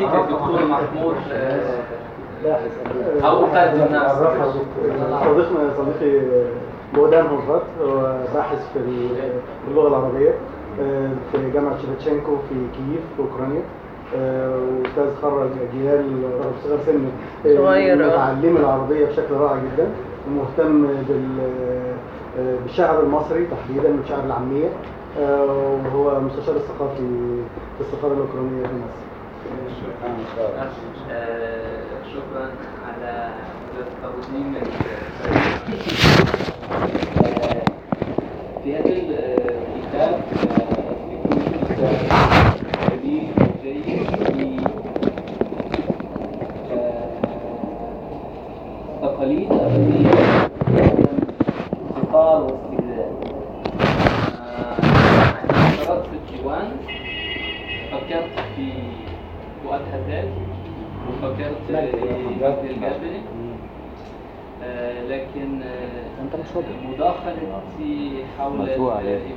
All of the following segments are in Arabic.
يديك الدكتور محمود آه، أو قدم نفسك صديقنا صديقي بودان هوفات هو باحث في اللغة العربية آه، في جامعة شيفتشينكو في كييف في أوكرانيا. آه، وأستاذ خرج أجيال رغم صغر سن آه، صغير، آه. متعلم العربية بشكل رائع جدا ومهتم بال آه، بالشعر المصري تحديدا والشعر العامية آه، وهو مستشار الثقافي في السفارة الأوكرانية في مصر. آه، شكرا على تقديم في هذا الكتاب آه، كتاب كبير جيد آه، تقاليد أبدية انتقال واستبدال آه، عندما قرأت في الديوان فكرت في فؤاد حداد وفكرت الجابري آه، لكن آه، مداخلتي حول.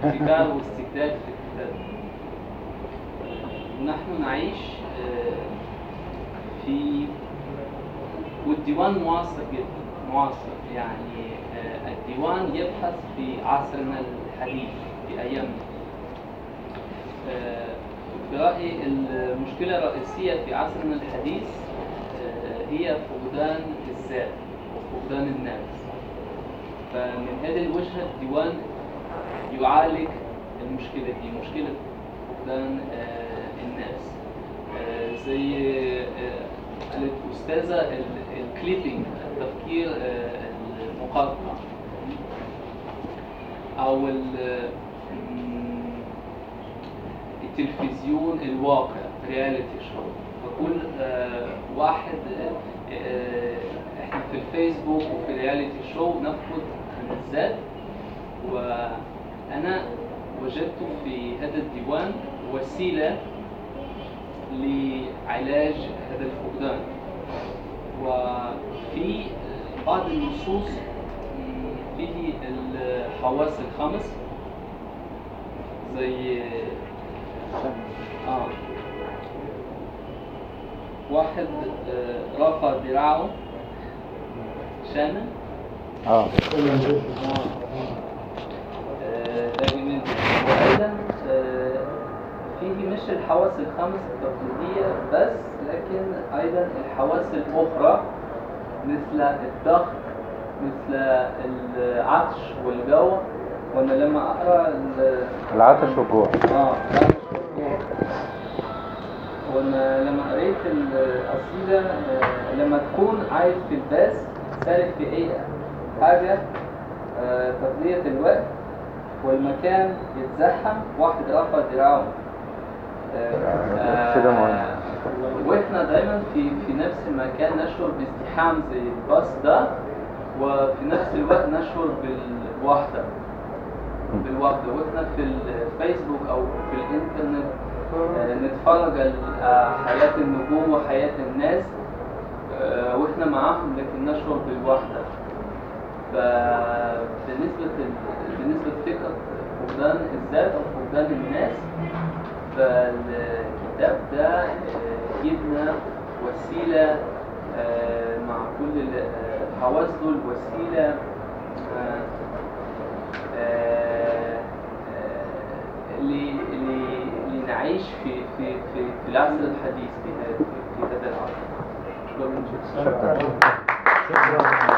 الابتكار واستجداد في الكتاب آه، نحن نعيش في والديوان معاصر جدا معاصر يعني الديوان يبحث في عصرنا الحديث في أيامنا. آه، برأيي المشكلة الرئيسية في عصرنا الحديث آه، هي فقدان الذات وفقدان النفس. فمن هذه الوجهة الديوان يعالج المشكلة دي مشكلة فقدان آه، النفس. آه، زي الأستاذة ال- ال clipping التفكير المقاطع أو التلفزيون الواقع reality show آه، واحد آه، آه، إحنا في الفيسبوك وفي ال reality show نفقد الذات وأنا وجدت في هذا الديوان وسيلة لعلاج هذا الفقدان. وفي بعض النصوص فيه الحواس الخمس زي آه. واحد آه، رفع ذراعه شانا آه. آه، ده جميل جدا. وأيضا آه، فيه مش الحواس الخمس التقليدية بس لكن أيضا الحواس الأخرى مثل الضغط مثل العطش والجوع وأنا لما أقرأ ال- العطش والجوع. آه وأنا لما قريت القصيدة آه، لما تكون عايز في الباس سالك في أي حاجة آه، تقضية الوقت والمكان يتزحم واحد رفع ذراعه آه، كده مهم. آه، وإحنا دايما في في نفس المكان نشعر بازدحام زي الباص ده وفي نفس الوقت نشعر بالوحدة بالوحدة وإحنا في الفيسبوك أو في الإنترنت آه، نتفرج على آه، حياة النجوم وحياة الناس آه، وإحنا معاهم لكن نشعر بالوحدة. فبالنسبة بالنسبة لفكرة فقدان الذات أو فقدان الناس فالكتاب ده آه، يبنى وسيلة آه، مع كل ال- آه، الحواس دول وسيلة آه، آه، آه، لنعيش في في في في العصر الحديث في هذا في هذا العصر شكرا. شكرا.